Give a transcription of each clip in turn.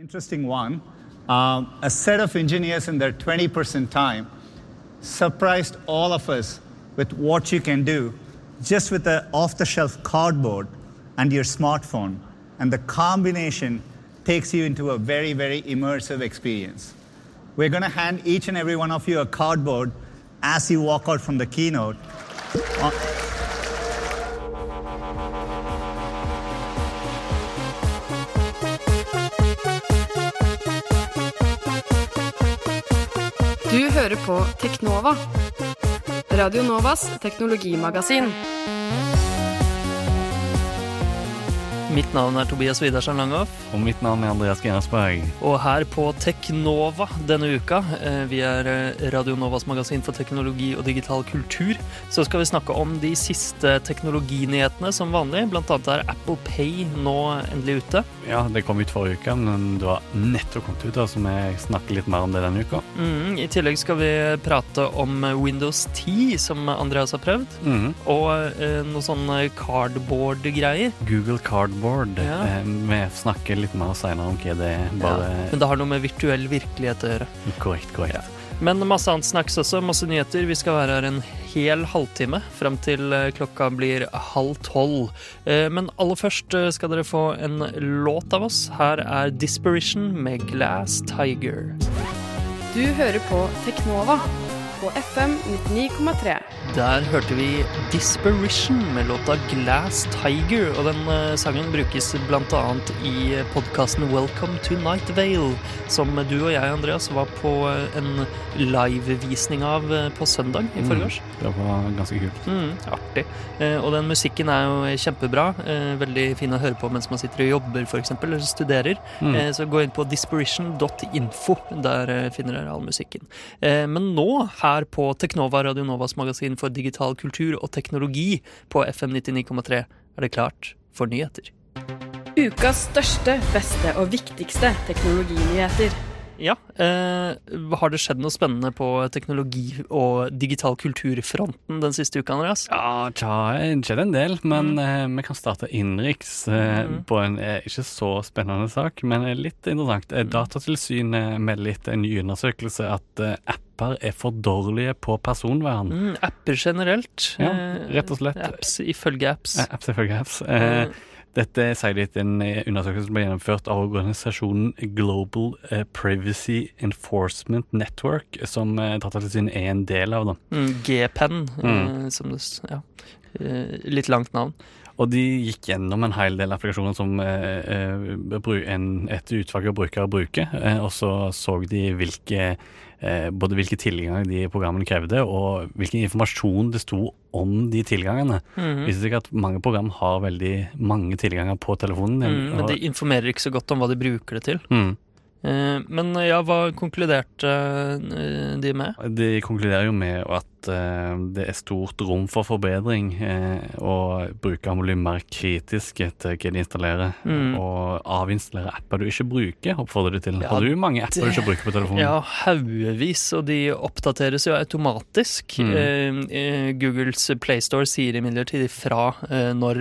Interesting one. Um, a set of engineers in their 20% time surprised all of us with what you can do just with the off the shelf cardboard and your smartphone. And the combination takes you into a very, very immersive experience. We're going to hand each and every one of you a cardboard as you walk out from the keynote. Hører på Teknova. Radio Novas teknologimagasin. Mitt navn er Tobias Widersen Langhoff, Og mitt navn er Andreas Genersberg. og her på Teknova denne uka, eh, vi er eh, Radio Novas magasin for teknologi og digital kultur, så skal vi snakke om de siste teknologinyhetene som vanlig. Blant annet er Apple Pay nå endelig ute. Ja, det kom ut forrige uke, men du har nettopp kommet ut, så vi snakker litt mer om det denne uka. Mm, I tillegg skal vi prate om Windows 10, som Andreas har prøvd, mm. og eh, noe sånn cardboard-greier. Google Cardboard. Ja. Eh, vi snakker litt mer senere om hva det er. Bare Men det har noe med virtuell virkelighet å gjøre. korrekt, korrekt. Men masse annet snacks også, masse nyheter. Vi skal være her en hel halvtime fram til eh, klokka blir halv tolv. Eh, Men aller først eh, skal dere få en låt av oss. Her er Disparition med Glass Tiger. Du hører på Teknova på FM 99,3. Der hørte vi Disparition med låta Glass Tiger, og den eh, sangen brukes bl.a. i podkasten Welcome to Night Vale, som du og jeg, Andreas, var på eh, en livevisning av eh, på søndag i forgårs. Det var ganske kult. Mm, artig. Eh, og den musikken er jo kjempebra. Eh, veldig fin å høre på mens man sitter og jobber f.eks., eller studerer. Mm. Eh, så gå inn på disparition.info. Der eh, finner dere all musikken. Eh, men nå, her på Teknova, Radio Novas magasin for digital kultur og teknologi på FM 99,3, er det klart for nyheter. Ukas største, beste og viktigste teknologinyheter. Ja, eh, har det skjedd noe spennende på teknologi- og digital kulturfronten den siste uka, Andreas? Ja, tja, det skjedde en del, men eh, vi kan starte innenriks eh, Mm. på en eh, ikke så spennende sak, men eh, litt interessant. Mm. Datatilsynet melder etter en ny undersøkelse at eh, apper er for dårlige på personvern. Mm, apper generelt. Ja, eh, rett og slett. Apps ifølge apps. Eh, Apps ifølge apps. Eh, Dette sier de etter en eh, undersøkelse som ble gjennomført av organisasjonen Global eh, Privacy Enforcement Network, som eh, Datatilsynet er en del av. da. Mm, G-pen, Mm. som det Ja. Litt langt navn. Og de gikk gjennom en hel del applikasjoner som eh, eh, et utvalg av brukere bruker, eh, og så så de hvilke både hvilke tilganger de programmene krevde, og hvilken informasjon det sto om de tilgangene. Mm. Viser seg at mange program har veldig mange tilganger på telefonen. Mm, men de informerer ikke så godt om hva de bruker det til. mm. Eh, men ja, hva konkluderte eh, de med? De konkluderer jo med at eh, det er stort rom for forbedring, og brukerne må bli mer kritiske til hva de installerer, Mm. og avinstallere apper du ikke bruker, oppfordrer de til. Ja, Har du mange apper du ikke bruker på telefonen? Ja, haugevis, og de oppdateres jo automatisk. Mm. Googles PlayStore sier imidlertid ifra eh, når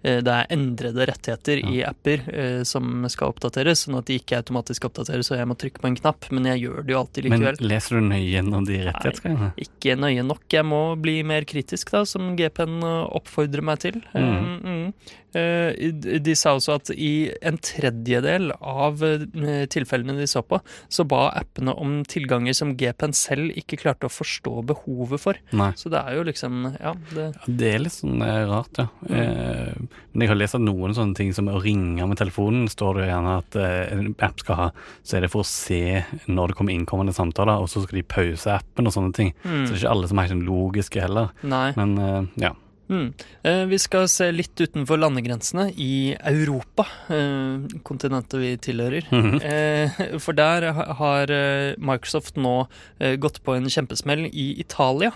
det er endrede rettigheter i apper som skal oppdateres, sånn at de ikke automatisk oppdateres, og jeg må trykke på en knapp, men jeg gjør det jo alltid Men leser du nøye gjennom de rettighetsgreiene? Ikke nøye nok. Jeg må bli mer kritisk, da, som GPN oppfordrer meg til. Mhm. Mm, mm. Eh, de- sa også at i en tredjedel av eh, tilfellene de så på, så ba appene om tilganger som GPN selv ikke klarte å forstå behovet for. Nei. Så det er jo liksom Ja, det Det er litt sånn eh, rart, ja. Mm. men jeg har lest at noen sånne ting som å ringe med telefonen, står det gjerne at en app skal ha, så er det for å se når det kommer innkommende samtaler, og så skal de pause appen og sånne ting. Mm. Så det er ikke alle som er helt sånn logiske heller. Nei. Men ja. Mm. Eh, vi skal se litt utenfor landegrensene, i Europa, eh, kontinentet vi tilhører. Mm -hmm. for der har Microsoft nå gått på en kjempesmell i Italia.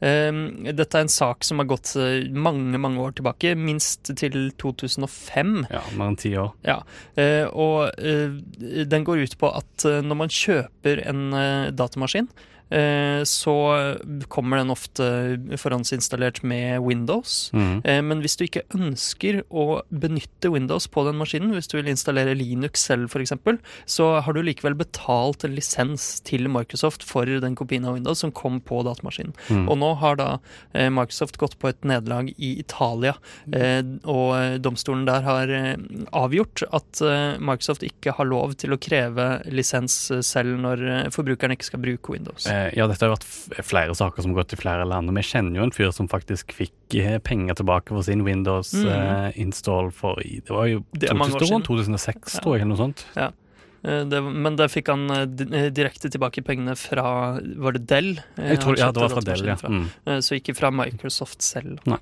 Dette er en sak som har gått mange, mange år tilbake, minst til 2005. ja, mer enn ti år. Ja, og den går ut på at når man kjøper en datamaskin, så kommer den ofte forhåndsinstallert med Windows. Mm. Eh, Men hvis du ikke ønsker å benytte Windows på den maskinen, hvis du vil installere Linux selv f.eks., så har du likevel betalt en lisens til Microsoft for den kopien av Windows som kom på datamaskinen. Mm. Og nå har da eh, Microsoft gått på et nederlag i Italia, eh, og eh, domstolen der har eh, avgjort at eh, Microsoft ikke har lov til å kreve lisens eh, selv når eh, forbrukeren ikke skal bruke Windows. Eh, Ja, dette har vært flere saker som har gått i flere land. Og vi kjenner jo en fyr som faktisk fikk eh, penger tilbake for sin Windows Mm. eh, install for Det var jo Det er mange år 2000, 2006, Ja. tror jeg, eller noe sånt. Ja. Det, men der fikk han di- direkte tilbake pengene fra Var det Dell? Tror, ja, det var fra Dell, ja. Mm. Så ikke fra Microsoft selv. Nei.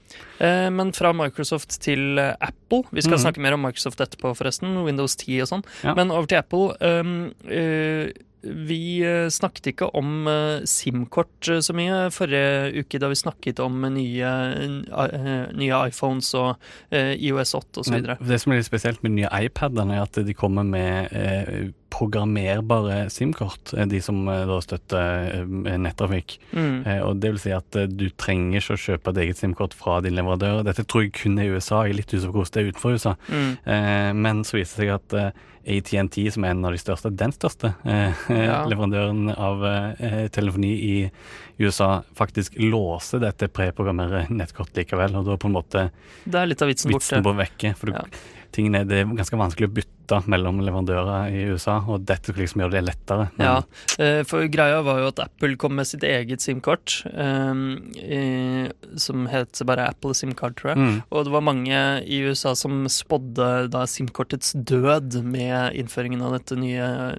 Men fra Microsoft til Apple. Vi skal mm. snakke mer om Microsoft etterpå, forresten. Windows 10 og sånn. Ja. Men over til Apple. Um, eh, vi eh, snakket ikke om eh, SIM-kort eh, så mye forrige uke da vi snakket om nye, nye iPhones og eh, IOS 8 osv. Det som er litt spesielt med nye iPadene, er at de kommer med programmerbare SIM-kort. eh, De som eh, da støtter eh, nettrafikk. Mm. Og det vil si at du trenger ikke å kjøpe et eget SIM-kort fra din leverandør. Dette tror jeg kun er i USA. Jeg er litt usikker på hvordan det er utenfor USA. Mm. Men så viser det seg at ATNT, AT&T, som er en av de største, den største Ja. leverandøren av telefoni i USA, faktisk låser dette preprogrammerte nettkort likevel. Og da er på en måte Det er litt av vitsen borte. på vekke. For du, Ja. Tingene, er- det er ganske vanskelig å bytte mellom leverandører i USA, og dette skulle liksom gjøre det lettere. Men- Ja, eh, for greia var jo at Apple kom med sitt eget SIM-kort, eh, eh, som het bare Apple SIM-kart, tror jeg. Mm. Og det var mange i USA som spådde da SIM-kortets død med innføringen av dette nye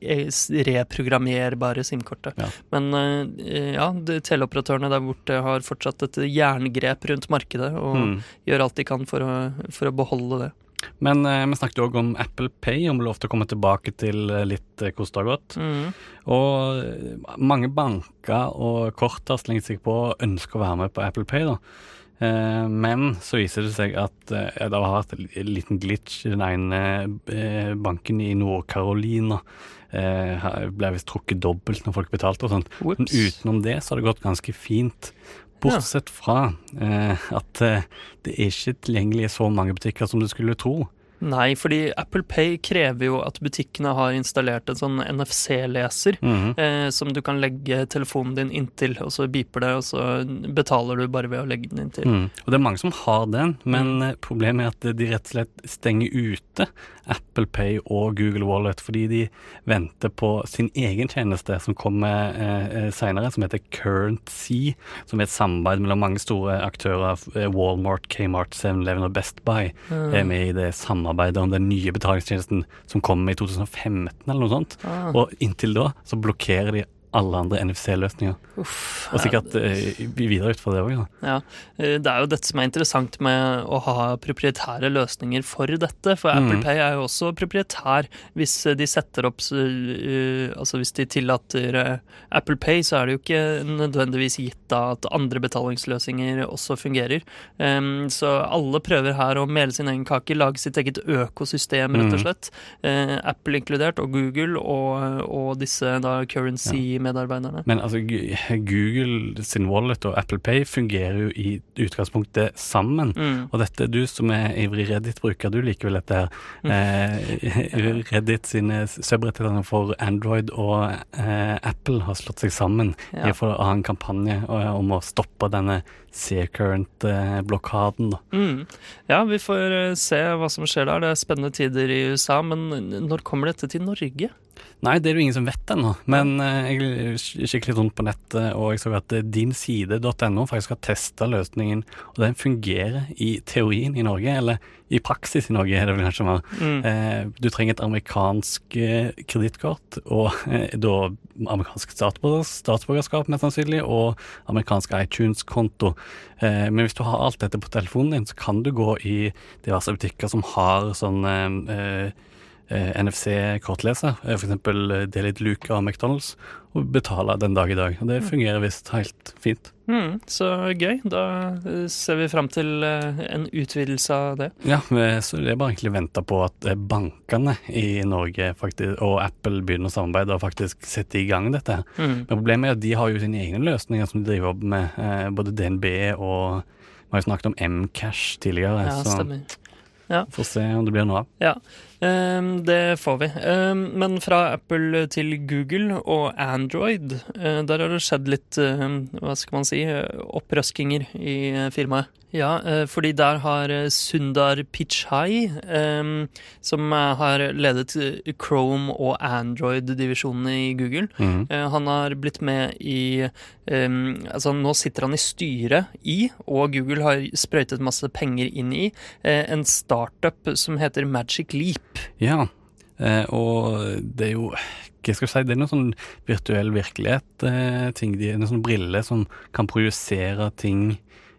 eh, reprogrammerbare SIM-kortet. Ja. Men eh, ja, de teleoperatørene der borte har fortsatt et jerngrep rundt markedet og Mm. gjør alt de kan for å, for å beholde det. Men eh, vi snakket òg om Apple Pay, om lov til å komme tilbake til eh, litt det har gått. Mm. Og eh, mange banker og kort har slengt seg på og ønsker å være med på Apple Pay. da. Eh, Men så viser det seg at eh, det har vært en liten glitch i den ene eh, banken i Nord-Carolina. Eh, ble visst trukket dobbelt når folk betalte og sånt. Men utenom det så har det gått ganske fint. Bortsett fra eh, at eh, det er ikke tilgjengelig i så mange butikker som du skulle tro. Nei, fordi Apple Pay krever jo at butikkene har installert en sånn NFC-leser. Mhm. Eh, som du kan legge telefonen din inntil, og så beeper det, og så betaler du bare ved å legge den inntil. Mm. Og det er mange som har den, men Mm. eh, problemet er at de rett og slett stenger ute Apple Pay og Google Wallet fordi de venter på sin egen tjeneste som kommer eh, senere, som heter Currency, som er et samarbeid mellom mange store aktører. eh, Walmart, Kmart, 7-Eleven og Best Buy Mm. er med i det samarbeidet om den nye betalingstjenesten som kommer i 2015 eller noe sånt. Ah, Og inntil da så blokkerer de alle andre NFC-løsninger. Og sikkert eh, videre utfor det òg. Ja, eh, Det er jo dette som er interessant med å ha proprietære løsninger for dette. For Apple Mhm. Pay er jo også proprietær. Hvis eh, de setter opp eh, Altså hvis de tillater Apple Pay, så er det jo ikke nødvendigvis gitt da at andre betalingsløsninger også fungerer. Um, så alle prøver her å mele sin egen kake, lage sitt eget økosystem, rett og slett. slett. Uh, Apple inkludert, og Google, og, og disse da currency-medarbeiderne. Men altså, Google sin wallet og Apple Pay fungerer jo i utgangspunktet sammen. Mm. Og dette, du som er ivrig Reddit-bruker, du liker vel dette her. Eh, Reddit sine subrettigheter for Android og eh, Apple har slått seg sammen Ja. i å ha en kampanje eh, om å stoppe denne C-current-blokaden. Mm. Ja, vi får eh, se hva som skjer der. Det er spennende tider i USA, men når kommer dette til Norge? Nei, det er det jo ingen som vet ennå. Men eh, jeg kikket litt rundt på nettet, og jeg så at eh, dinside.no faktisk har testa løsningen, og den fungerer i teorien i Norge, eller i praksis i Norge, er det vel kanskje mer. Mm. Eh, du trenger et amerikansk kredittkort, og da amerikansk statsborger, statsborgerskap mest sannsynlig, og amerikansk iTunes-konto. Men hvis du har alt dette på telefonen din, så kan du gå i diverse butikker som har sånn NFC-kortleser, eh, f.eks. Delete Luke av McDonald's, og betale den dag i dag. Og det fungerer visst helt fint. Mm, så gøy. Da eh, ser vi fram til eh, en utvidelse av det. Ja, så det er bare egentlig venta på at eh, bankene i Norge faktisk, og Apple begynner å samarbeide og faktisk setter i gang dette. Mm. Men problemet er at de har jo sine egne løsninger som de driver opp med, eh, både DNB og Vi har jo snakket om Mcash tidligere, Ja, så stemmer. får se om det blir noe av. Ja, det får vi. Ehm, men fra Apple til Google og Android, eh, der har det skjedd litt, eh, hva skal man si, eh, opprøskinger i firmaet. Ja, fordi der har Sundar Pichai, ehm, som har ledet Chrome og Android-divisjonene i Google. Eh, Han har blitt med i ehm, Altså, nå sitter han i styret i, og Google har sprøytet masse penger inn i, en startup som heter Magic Leap. Ja, eh, og det er jo hva skal jeg si, det er noe sånn virtuell virkelighet-ting. det er noen sånne briller som kan projisere ting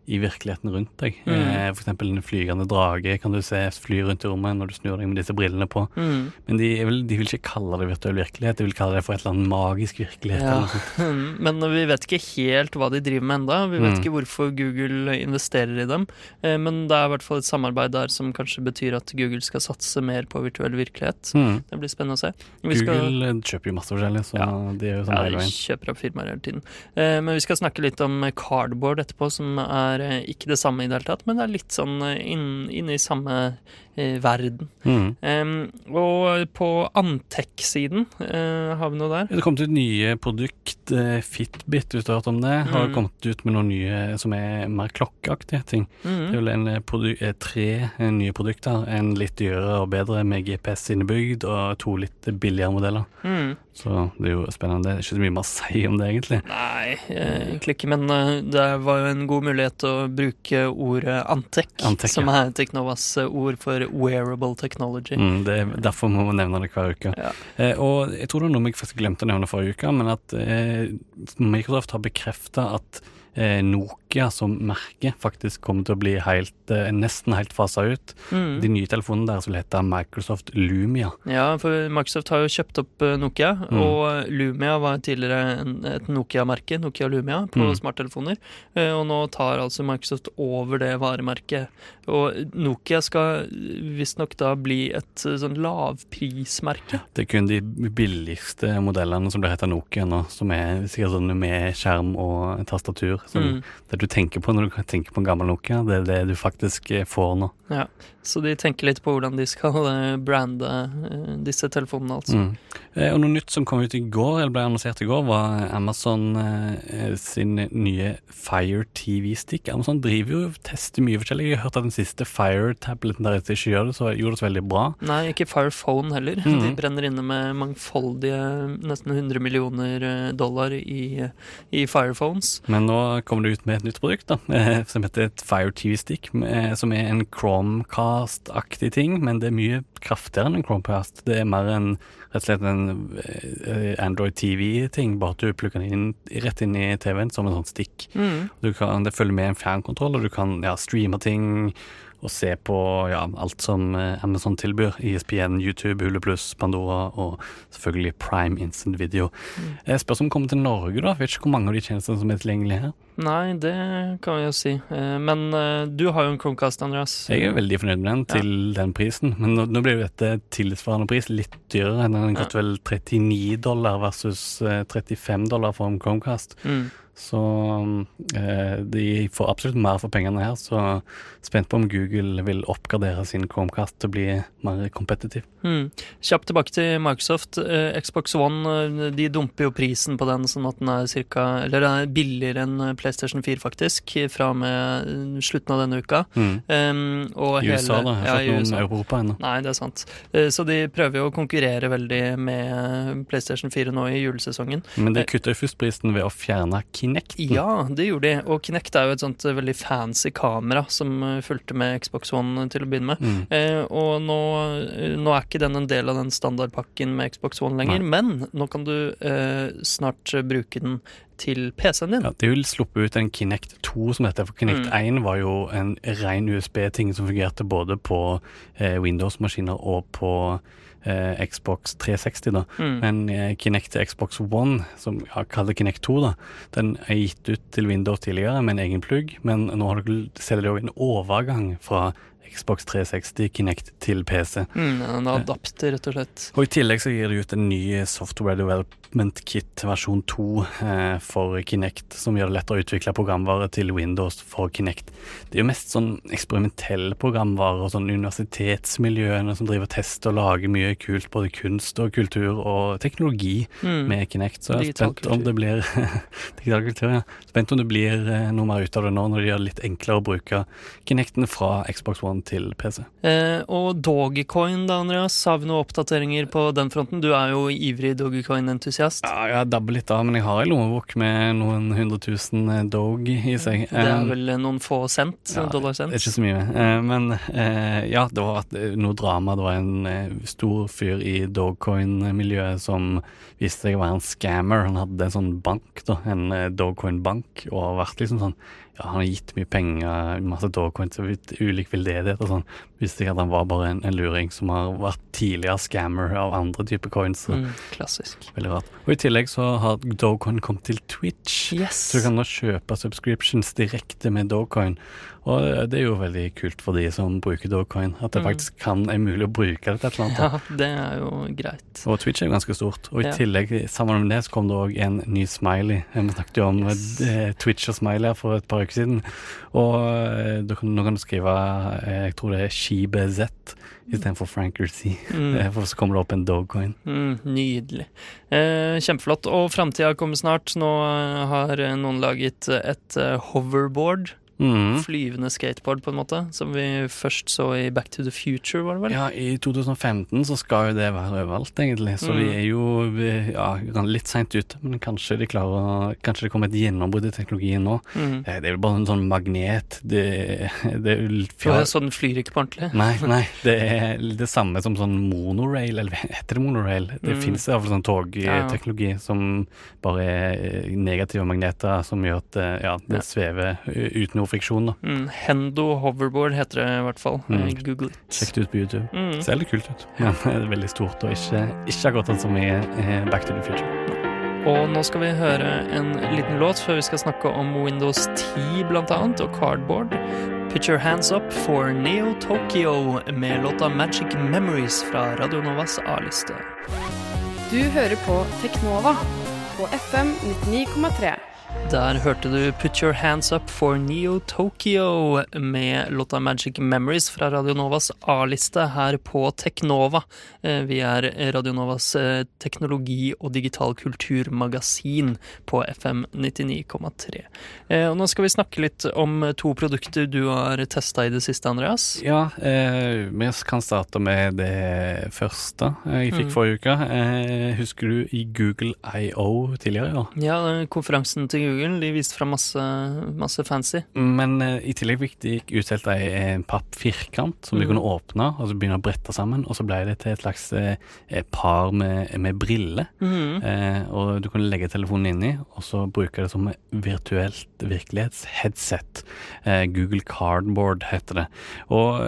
i virkeligheten rundt deg. Mm. Eh, eksempel en flygende drage kan du se fly rundt i rommet når du snur deg med disse brillene på. Mm. Men de, vil, de vil ikke kalle det virtuell virkelighet, de vil kalle det for et eller annet magisk virkelighet. Ja. sånt. Men vi vet ikke helt hva de driver med enda. Vi vet Mm. ikke hvorfor Google investerer i dem. Eh, Men det er i hvert fall et samarbeid der som kanskje betyr at Google skal satse mer på virtuell virkelighet. Mm. Det blir spennende å se. Vi Google eh, kjøper jo masse forskjellig, så Ja. de er jo sånn Ja, de kjøper opp firmaer hele tiden. Eh, men vi skal snakke litt om cardboard etterpå, som er eh, ikke det samme i det hele tatt, men det er litt sånn inne inn- i samme eh, verden. Mm. Um, og på Antec-siden, uh, har vi noe der? Det kom ut nye produkt, uh, Fitbit, hvis du har hørt om det, har Mm. kommet ut med noen nye som er mer klokkeaktige ting. Det Mhm. er vel en eh, eh, tre eh, nye produkter, en litt dyrere og bedre med GPS innebygd, og to litt billigere modeller. Mhm. Så det er jo spennende. Det er ikke så mye man sier om det, egentlig. Nei, egentlig ikke, men eh, det var jo en god mulighet å bruke ordet Antec, Antec, som ja. er Teknovas ord for wearable technology. Mm, det er derfor må man nevne det hver uke. Ja. Eh, og jeg tror det var noe jeg faktisk glemte å nevne forrige uke, men at eh, Microsoft har bekrefta at eh, Nokia som merke faktisk kommer til å bli helt, eh, nesten helt fasa ut. Mm. De nye telefonene deres vil hete Microsoft Lumia. Ja, for Microsoft har jo kjøpt opp eh, Nokia, Mm. og Lumia var tidligere et Nokia-merke, Nokia Lumia, på Mm. smarttelefoner. Eh, Og nå tar altså Microsoft over det varemerket. Og Nokia skal visstnok da bli et sånn lavprismerke. Det er kun de billigste modellene som blir heta Nokia nå, som er sikkert sånn med skjerm og tastatur. Sånn, Mm. Det du tenker på når du tenker på en gammel Nokia, det er det du faktisk eh, får nå. Ja, Så de tenker litt på hvordan de skal eh, brande eh, disse telefonene, altså. Mm. Og noe nytt som kom ut i går, eller ble annonsert i går, var Amazon sin nye Fire TV-stick. Amazon driver jo tester mye forskjellig. Jeg har hørt at den siste Fire-tableten deres ikke gjør det så, gjorde det veldig bra. Nei, ikke Fire Phone heller. Mm. De brenner inne med mangfoldige, nesten 100 millioner dollar i, i Firephones. Men nå kommer det ut med et nytt produkt da, eh, som heter et Fire TV-stick, eh, som er en Chromecast-aktig ting, men det er mye kraftigere enn en Chromecast. Det er mer en, rett og slett en eh, Android TV-ting, bare at du plugger den inn, rett inn i TV-en som en sånn stick. Mm. Du kan, det følger med en fjernkontroll, og du kan ja, streame ting og se på ja, alt som Amazon tilbyr. E ISPN, YouTube, Hule Pluss, Pandora og selvfølgelig Prime Instant Video. Mm. Spørs om kommer til Norge, da. Jeg vet ikke hvor mange av de tjenestene som er tilgjengelige her. Nei, det kan vi jo si. Eh, Men eh, du har jo en Chromecast, Andreas. Jeg er veldig fornøyd med den til den prisen, men nå, nå blir jo dette tilsvarende pris litt dyrere. Den koster vel 39 dollar versus eh, 35 dollar for en Chromecast. Mm. Så eh, de får absolutt mer for pengene her, så spent på om Google vil oppgradere sin Chromecast til å bli mer kompetitiv. Mm. Kjapt tilbake til Microsoft. Eh, Xbox One eh, de dumper jo prisen på den sånn at den er cirka, eller den er billigere enn eh, PlayStation 4, faktisk, fra og med eh, slutten av denne uka. Mm. Um, og I USA, da. Jeg har ja, ikke noe om Europa ennå. Nei, det er sant. Uh, Så de prøver jo å konkurrere veldig med PlayStation 4 nå i julesesongen. Men de kutta jo først prisen ved å fjerne Kinecten. Ja, det gjorde de. Og Kinect er jo et sånt eh, veldig fancy kamera som eh, fulgte med Xbox One til å begynne med. Mm. Uh, og nå, eh, nå er ikke den en del av den standardpakken med Xbox One lenger, men nå kan du uh, snart eh, bruke den til PC-en din. Ja, de vil sluppe ut en Kinect 2 som heter, for Kinect Mm. 1 var jo en ren USB-ting som fungerte både på eh, Windows-maskiner og på eh, Xbox 360, da. Mm. Men eh, Kinect til Xbox One, som jeg kaller Kinect 2, da, den er gitt ut til Windows tidligere med en egen plugg, men nå selger de òg en overgang fra Xbox 360 Kinect til PC. Mm, en adapter, rett og slett. Og I tillegg så gir de ut en ny Software Development Kit versjon 2 eh, for Kinect, som gjør det lettere å utvikle programvare til Windows for Kinect. Det er jo mest sånn eksperimentelle programvare og sånn universitetsmiljøene som driver test og lager mye kult, både kunst og kultur og teknologi Mm. med Kinect. Så jeg er spent om det blir Digital kultur, ja. Spent om det blir eh, noe mer ut av det nå, når de gjør det litt enklere å bruke Kinecten fra Xbox One til PC. Eh, og Dogecoin, da, Andreas. Har vi noen oppdateringer på den fronten? Du er jo ivrig Dogecoin-entusiast. Ja, jeg dabber litt av, men jeg har en lommebok med noen hundre tusen eh, dog i seg. Det er Um, vel noen få cent? ja, dollar cent? ikke så mye. Eh, men eh, ja, det var noe drama. Det var en eh, stor fyr i Dogecoin-miljøet som viste seg å være en scammer. Han hadde en sånn bank, da, en eh, Dogecoin-bank, og har vært liksom sånn ja, han har gitt mye penger, masse Dogecoin til ulik veldedighet og sånn. Visste ikke at han var bare en, en luring som har vært tidligere scammer av andre typer coins. Mm, klassisk. Veldig rart. Og i tillegg så har Dogecoin kommet til Twitch. Yes! Så du kan nå kjøpe subscriptions direkte med Dogecoin. Og det er jo veldig kult for de som bruker Dogcoin, at det Mm. faktisk kan, er mulig å bruke det til et eller annet. Ja, det er jo greit. Og Twitch er jo ganske stort. Og i Ja. tillegg, sammen med det, så kom det òg en ny smiley. Vi snakket jo om Yes. eh, Twitch og smiley for et par uker siden. Og eh, nå kan du skrive eh, Jeg tror det er ShiBZ istedenfor Franker C. Mm. Eh, For så kommer det opp en dogcoin. Mm, nydelig. Eh, kjempeflott. Og framtida kommer snart. Nå eh, har eh, noen laget et eh, hoverboard. Mm. Flyvende skateboard, på en måte. Som vi først så i Back to the Future, var det vel? Ja, i 2015 så skal jo det være overalt, egentlig. Så vi Mm. er jo ja, litt seint ute. Men kanskje de klarer Kanskje det kommer et gjennombrudd i teknologien nå. Mm. Det er jo bare en sånn magnet. Det, det er jo Sånn flyr ikke på ordentlig? Nei, nei, det er det samme som sånn monorail, eller heter det monorail? Det Mm. fins iallfall sånn Ja. togteknologi som bare er negative magneter som gjør at eh, ja, det Ja. svever uten friksjon. da. Mm. Hendo hoverboard heter det i hvert fall. Mm. Google it. Sjekk det ut på YouTube. Mm. Ser litt kult ut, Ja, det er veldig stort og ikke, ikke akkurat sånn som i eh, Back to the Future. Og nå skal vi høre en liten låt før vi skal snakke om Windows 10 blant annet, og Cardboard. Put Your Hands Up for Neo Tokyo med låta Magic Memories fra Radio Novas A-liste. Du hører på Teknova på FM 99,3. Der hørte du Put Your Hands Up for Neo Tokyo med låta Magic Memories fra Radio Novas A-liste her på Teknova. Eh, Vi er Radio Novas eh, teknologi- og digital kulturmagasin på FM 99,3. Eh, Og nå skal vi snakke litt om to produkter du har testa i det siste, Andreas. Ja, eh, vi kan starte med det første jeg fikk Mm. forrige uke. Eh, husker du i Google IO tidligere Ja. Ja, konferansen til Google. De viste fram masse, masse fancy. Men uh, i tillegg fikk de utdelt ei papp pappfirkant som du Mm. kunne åpne og så begynne å brette sammen, og så ble det til et slags uh, par med, med briller. Mm. Uh, og du kunne legge telefonen inni, og så bruke det som virtuelt virkelighetsheadset. Google Cardboard heter det. Og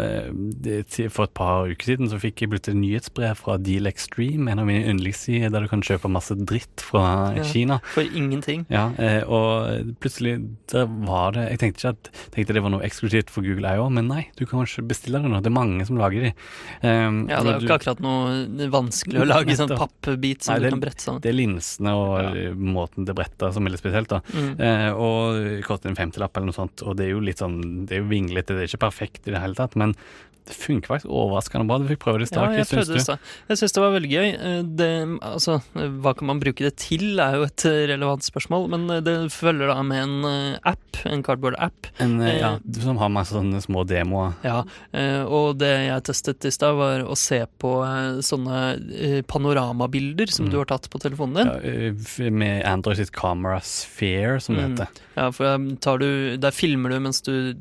det, for et par uker siden så fikk jeg blitt et nyhetsbrev fra Deal Extreme, en av mine yndlingssider der du kan kjøpe masse dritt fra Ja. Kina. For ingenting. Ja, og plutselig der var det Jeg tenkte ikke at tenkte det var noe eksklusivt for Google IO, men nei, du kan kanskje bestille det nå. Det er mange som lager de. Um, Ja, det er jo ikke akkurat noe vanskelig å lage sånn pappbit som Nei, du kan brette sammen. Det er linsene og Ja. måten det bretter som er litt spesielt, da. Mm. Uh, og det koster en femtilapp eller noe sånt, og det er jo litt sånn Det er jo vinglete, det er ikke perfekt i det hele tatt, men det funker faktisk overraskende bra. Du fikk prøve det i Ja, jeg prøvde det i stad. Jeg syns det var veldig gøy. Eh, Det, altså, hva kan man bruke det til, er jo et eh, relevant spørsmål. Men eh, det følger da med en app, en cardboard-app. Ja, som har masse sånne små demoer. Ja, og det jeg testet i stad, var å se på sånne panoramabilder som Mm. du har tatt på telefonen din. Ja, med Android sitt Camera Sphere, som det Mm. heter. Ja, for du, der filmer du mens du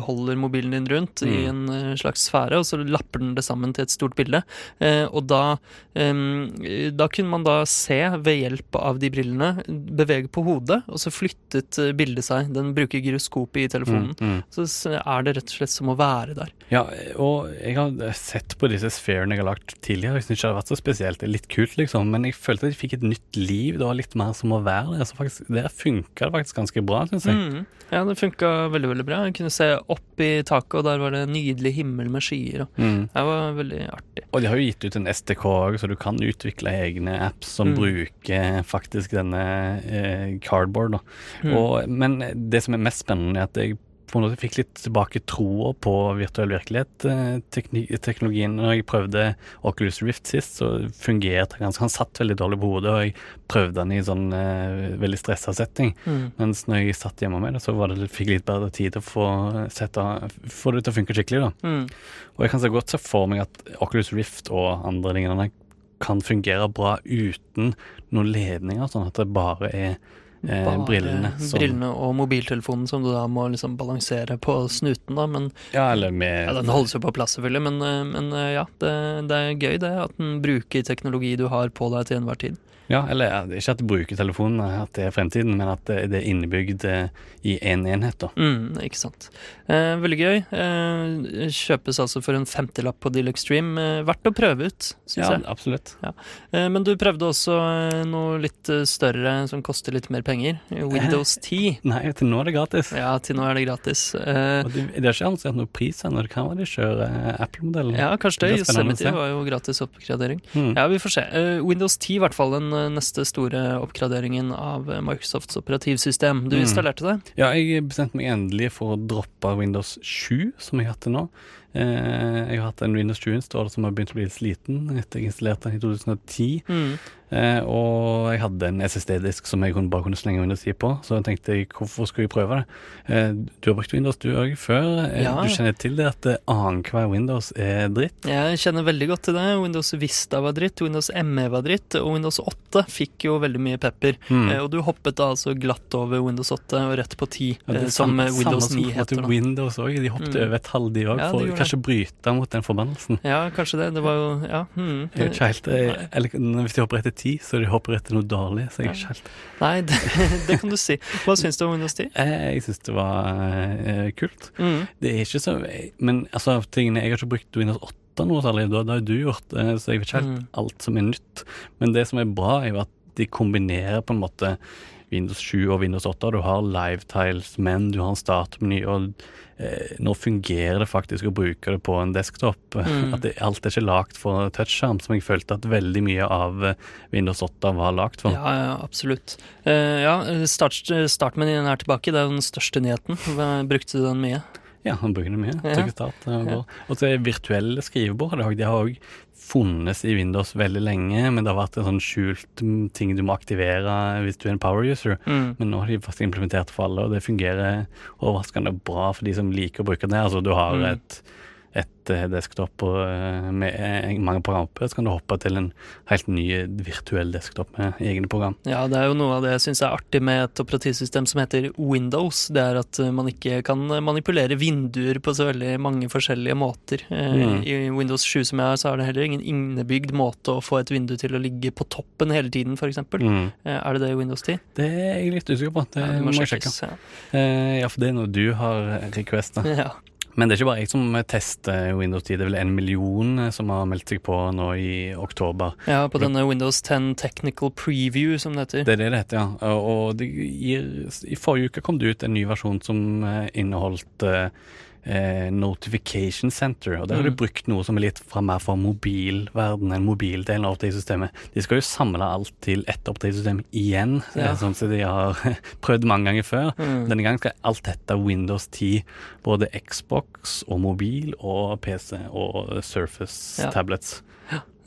holder mobilen din rundt i Mm. en eh, slags slags sfære, og så lapper den det sammen til et stort bilde. Eh, og da, eh, da kunne man da se ved hjelp av de brillene bevege på hodet, og så flyttet eh, bildet seg. Den bruker gyroskopet i telefonen. Mm, mm. Så er det rett og slett som å være der. Ja, og jeg har sett på disse sfærene jeg har lagt tidligere. Jeg syns ikke det har vært så spesielt. Det er litt kult, liksom. Men jeg følte at jeg fikk et nytt liv. Det var litt mer som å være der. Så faktisk, der funka det faktisk ganske bra, syns jeg. Mm. Ja, det funka veldig veldig bra. Jeg kunne se opp i taket, og der var det nydelig himmel med skyer. Mm. det var veldig artig. Og de har jo gitt ut en STK òg, så du kan utvikle egne apps som Mm. bruker faktisk denne eh, cardboard. Mm. Og, men det som er mest spennende, er at jeg på en måte fikk litt tilbake troa på virtuell virkelighet-teknologien. Når jeg prøvde Oculus Rift sist, så fungerte det ganske Han satt veldig dårlig på hodet, og jeg prøvde den i sånn eh, veldig stressa setting. Mm. Mens når jeg satt hjemme med det, så var det, fikk jeg litt bedre tid til å få, sette, få det til å funke skikkelig. da. Mm. Og jeg kan så godt se for meg at Oculus Rift og andre lignende kan fungere bra uten noen ledninger, sånn at det bare er eh, brillene som brillene og mobiltelefonen som du da må liksom balansere på snuten, da. Men Ja, eller med ja, den holdes jo på plass, selvfølgelig. Men, eh, men eh, ja, det, det er gøy det, at den bruker teknologi du har på deg til enhver tid. Ja, eller ikke at du bruker telefonen, at det er fremtiden, men at det, er innebygd eh, i én en enhet, da. Mm, ikke sant. Eh, veldig gøy. Eh, kjøpes altså for en femtilapp på Deal Extreme. Eh, verdt å prøve ut, syns Ja, jeg. absolutt. Eh, men du prøvde også noe litt større som koster litt mer penger. Windows 10. Nei, til nå er det gratis. Ja, til nå er det gratis. Eh, Og det, de har ikke annonsert noen pris ennå, det kan være de kjører Apple-modellen. ja, kanskje det. Det Yosemite var jo gratis oppgradering. Mm. Ja, vi får se. Windows 10 i hvert fall den neste store oppgraderingen av Microsofts operativsystem. Du Mm. installerte det? Ja, jeg bestemte meg endelig for å droppe Windows 7, som jeg har hatt til nå. Eh, jeg har hatt en Windows 7 installer som har begynt å bli litt sliten etter jeg installerte den i 2010. Mm. Eh, og jeg hadde en SSD-disk som jeg bare kunne slenge Windows 10 på, så jeg tenkte jeg, hvorfor skulle jeg prøve det? Eh, du har brukt Windows du òg før. Ja. Du kjenner til det at annenhver Windows er dritt? Jeg kjenner veldig godt til det. Windows Vista var dritt, Windows ME var dritt, og Windows 8 fikk jo veldig mye pepper. Mm. Eh, og du hoppet da altså glatt over Windows 8 og rett på 10, Ja, som samme- Windows samme 9 som på heter. Windows også, De hoppet Mm. over et halv, de òg, Ja, kanskje bryte mot den forbannelsen. Ja, kanskje det. Det var jo Ja. Hmm. Jeg er ikke helt, jeg, eller Hvis de hopper etter ti, så de hopper etter noe dårlig. Så jeg er ikke helt Nei, det, det kan du si. Hva syns du om Windows 10? Jeg, Jeg syns det var uh, kult. Mm. Det er ikke så Men altså, tingene Jeg har ikke brukt Windows 8 noe særlig, det har du gjort, eh, så jeg vet ikke helt Mm. alt som er nytt. Men det som er bra, er jo at de kombinerer på en måte Windows 7 og Windows 8. Du har livetiles, men du har en startmeny, og eh, nå fungerer det faktisk å bruke det på en desktop. Mm. At det, alt er ikke lagd for touchskjerm, som jeg følte at veldig mye av eh, Windows 8 var lagd for. Ja, ja, absolutt. Eh, ja, start, startmenyen er tilbake. Det er jo den største nyheten. Brukte du den mye? Ja, han bruker det mye. Ja. Start. Ja. Og så virtuelle skrivebord. De har òg funnes i Windows veldig lenge, men det har vært en sånn skjult ting du må aktivere hvis du er en power user. Mm. Men nå har de faktisk implementert for alle, og det fungerer overraskende bra for de som liker å bruke det. Altså du har Mm. Et, eh, desktop eh, med eh, mange programmer, så kan du hoppe til en helt ny virtuell desktop med egne program. Ja, det er jo noe av det jeg syns er artig med et operativsystem som heter Windows. Det er at man ikke kan manipulere vinduer på så veldig mange forskjellige måter. Mm. I Windows 7 som jeg har, så er det heller ingen innebygd måte å få et vindu til å ligge på toppen hele tiden, f.eks. Mm. Er det det i Windows 10? Det er jeg litt usikker på. Det Ja, det må jeg sjekke. Eh, ja, for det er noe du har requesta. Ja. Men det er ikke bare jeg som tester Windows 10. Det er vel en million eh, som har meldt seg på nå i oktober. ja, på denne Windows 10 Technical Preview, som det heter. Det er det det heter, ja. Og gir, I forrige uke kom det ut en ny versjon som eh, inneholdt eh, eh, Notification Center. Og der har de Mm. brukt noe som er litt fra mer fra mobilverdenen, en mobildelen av opptakssystemet. De skal jo samle alt til ett oppdragssystem igjen, Ja. eh, sånn som de har prøvd mange ganger før. Mm. Denne gangen skal alt dette Windows 10. Både Xbox og mobil og PC og Surface Ja. tablets.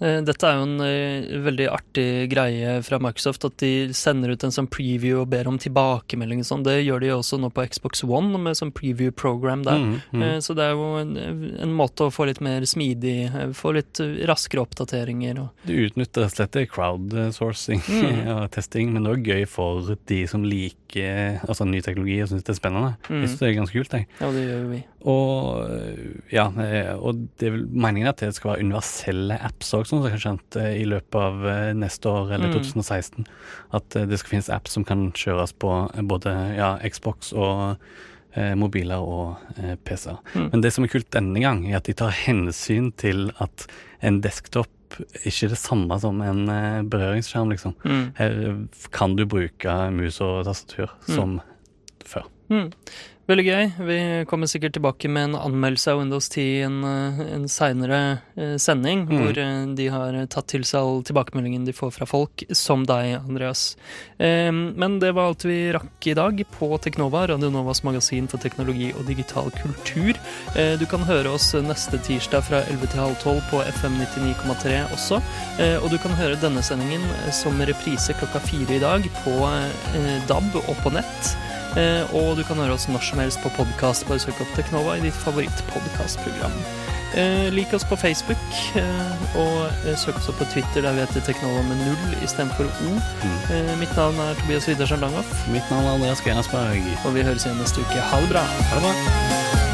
Eh, Dette er jo en eh, veldig artig greie fra Microsoft, at de sender ut en sånn preview og ber om tilbakemelding og sånn. Det gjør de jo også nå på Xbox One med sånn preview program der. Mm, mm. Eh, Så det er jo en, en måte å få litt mer smidig, få litt raskere oppdateringer og Du utnytter rett og slett crowdsourcing Mm. og testing, men det er gøy for de som liker altså, ny teknologi og syns det er spennende. Mm. Jeg syns det er ganske kult, jeg. Ja, det gjør jo vi. Og ja, og det er meningen at det skal være universelle apps òg, som jeg har skjønt eh, i løpet av eh, neste år eller Mm. 2016. At eh, det skal finnes apps som kan kjøres på både ja, Xbox og eh, mobiler og eh, PC-er. Mm. Men det som er kult denne gang, er at de tar hensyn til at en desktop ikke er det samme som en eh, berøringsskjerm, liksom. Mm. Her kan du bruke mus og tastatur Mm. som før. Veldig gøy. Vi kommer sikkert tilbake med en anmeldelse av Windows 10 i en, eh, en seinere sending, Mm. hvor eh, de har tatt til seg all tilbakemeldingen de får fra folk, som deg, Andreas. Eh, Men det var alt vi rakk i dag på Teknova, Radio Novas magasin for teknologi og digital kultur. Eh, Du kan høre oss neste tirsdag fra 11 til halv 12 på FM 99,3 også. Eh, Og du kan høre denne sendingen eh, som reprise klokka fire i dag på eh, DAB og på nett. Eh, og du kan høre oss når som helst på podkast. Bare søk opp Teknova i ditt favorittpodkastprogram. Eh, lik oss på Facebook, eh, og søk oss opp på Twitter, der vi heter Teknova med null istedenfor O. Mm. Mitt navn er Tobias Widersen Langhoff, Mitt navn er Andreas Genersberg. og vi høres igjen neste uke. Ha det bra! Ha det bra.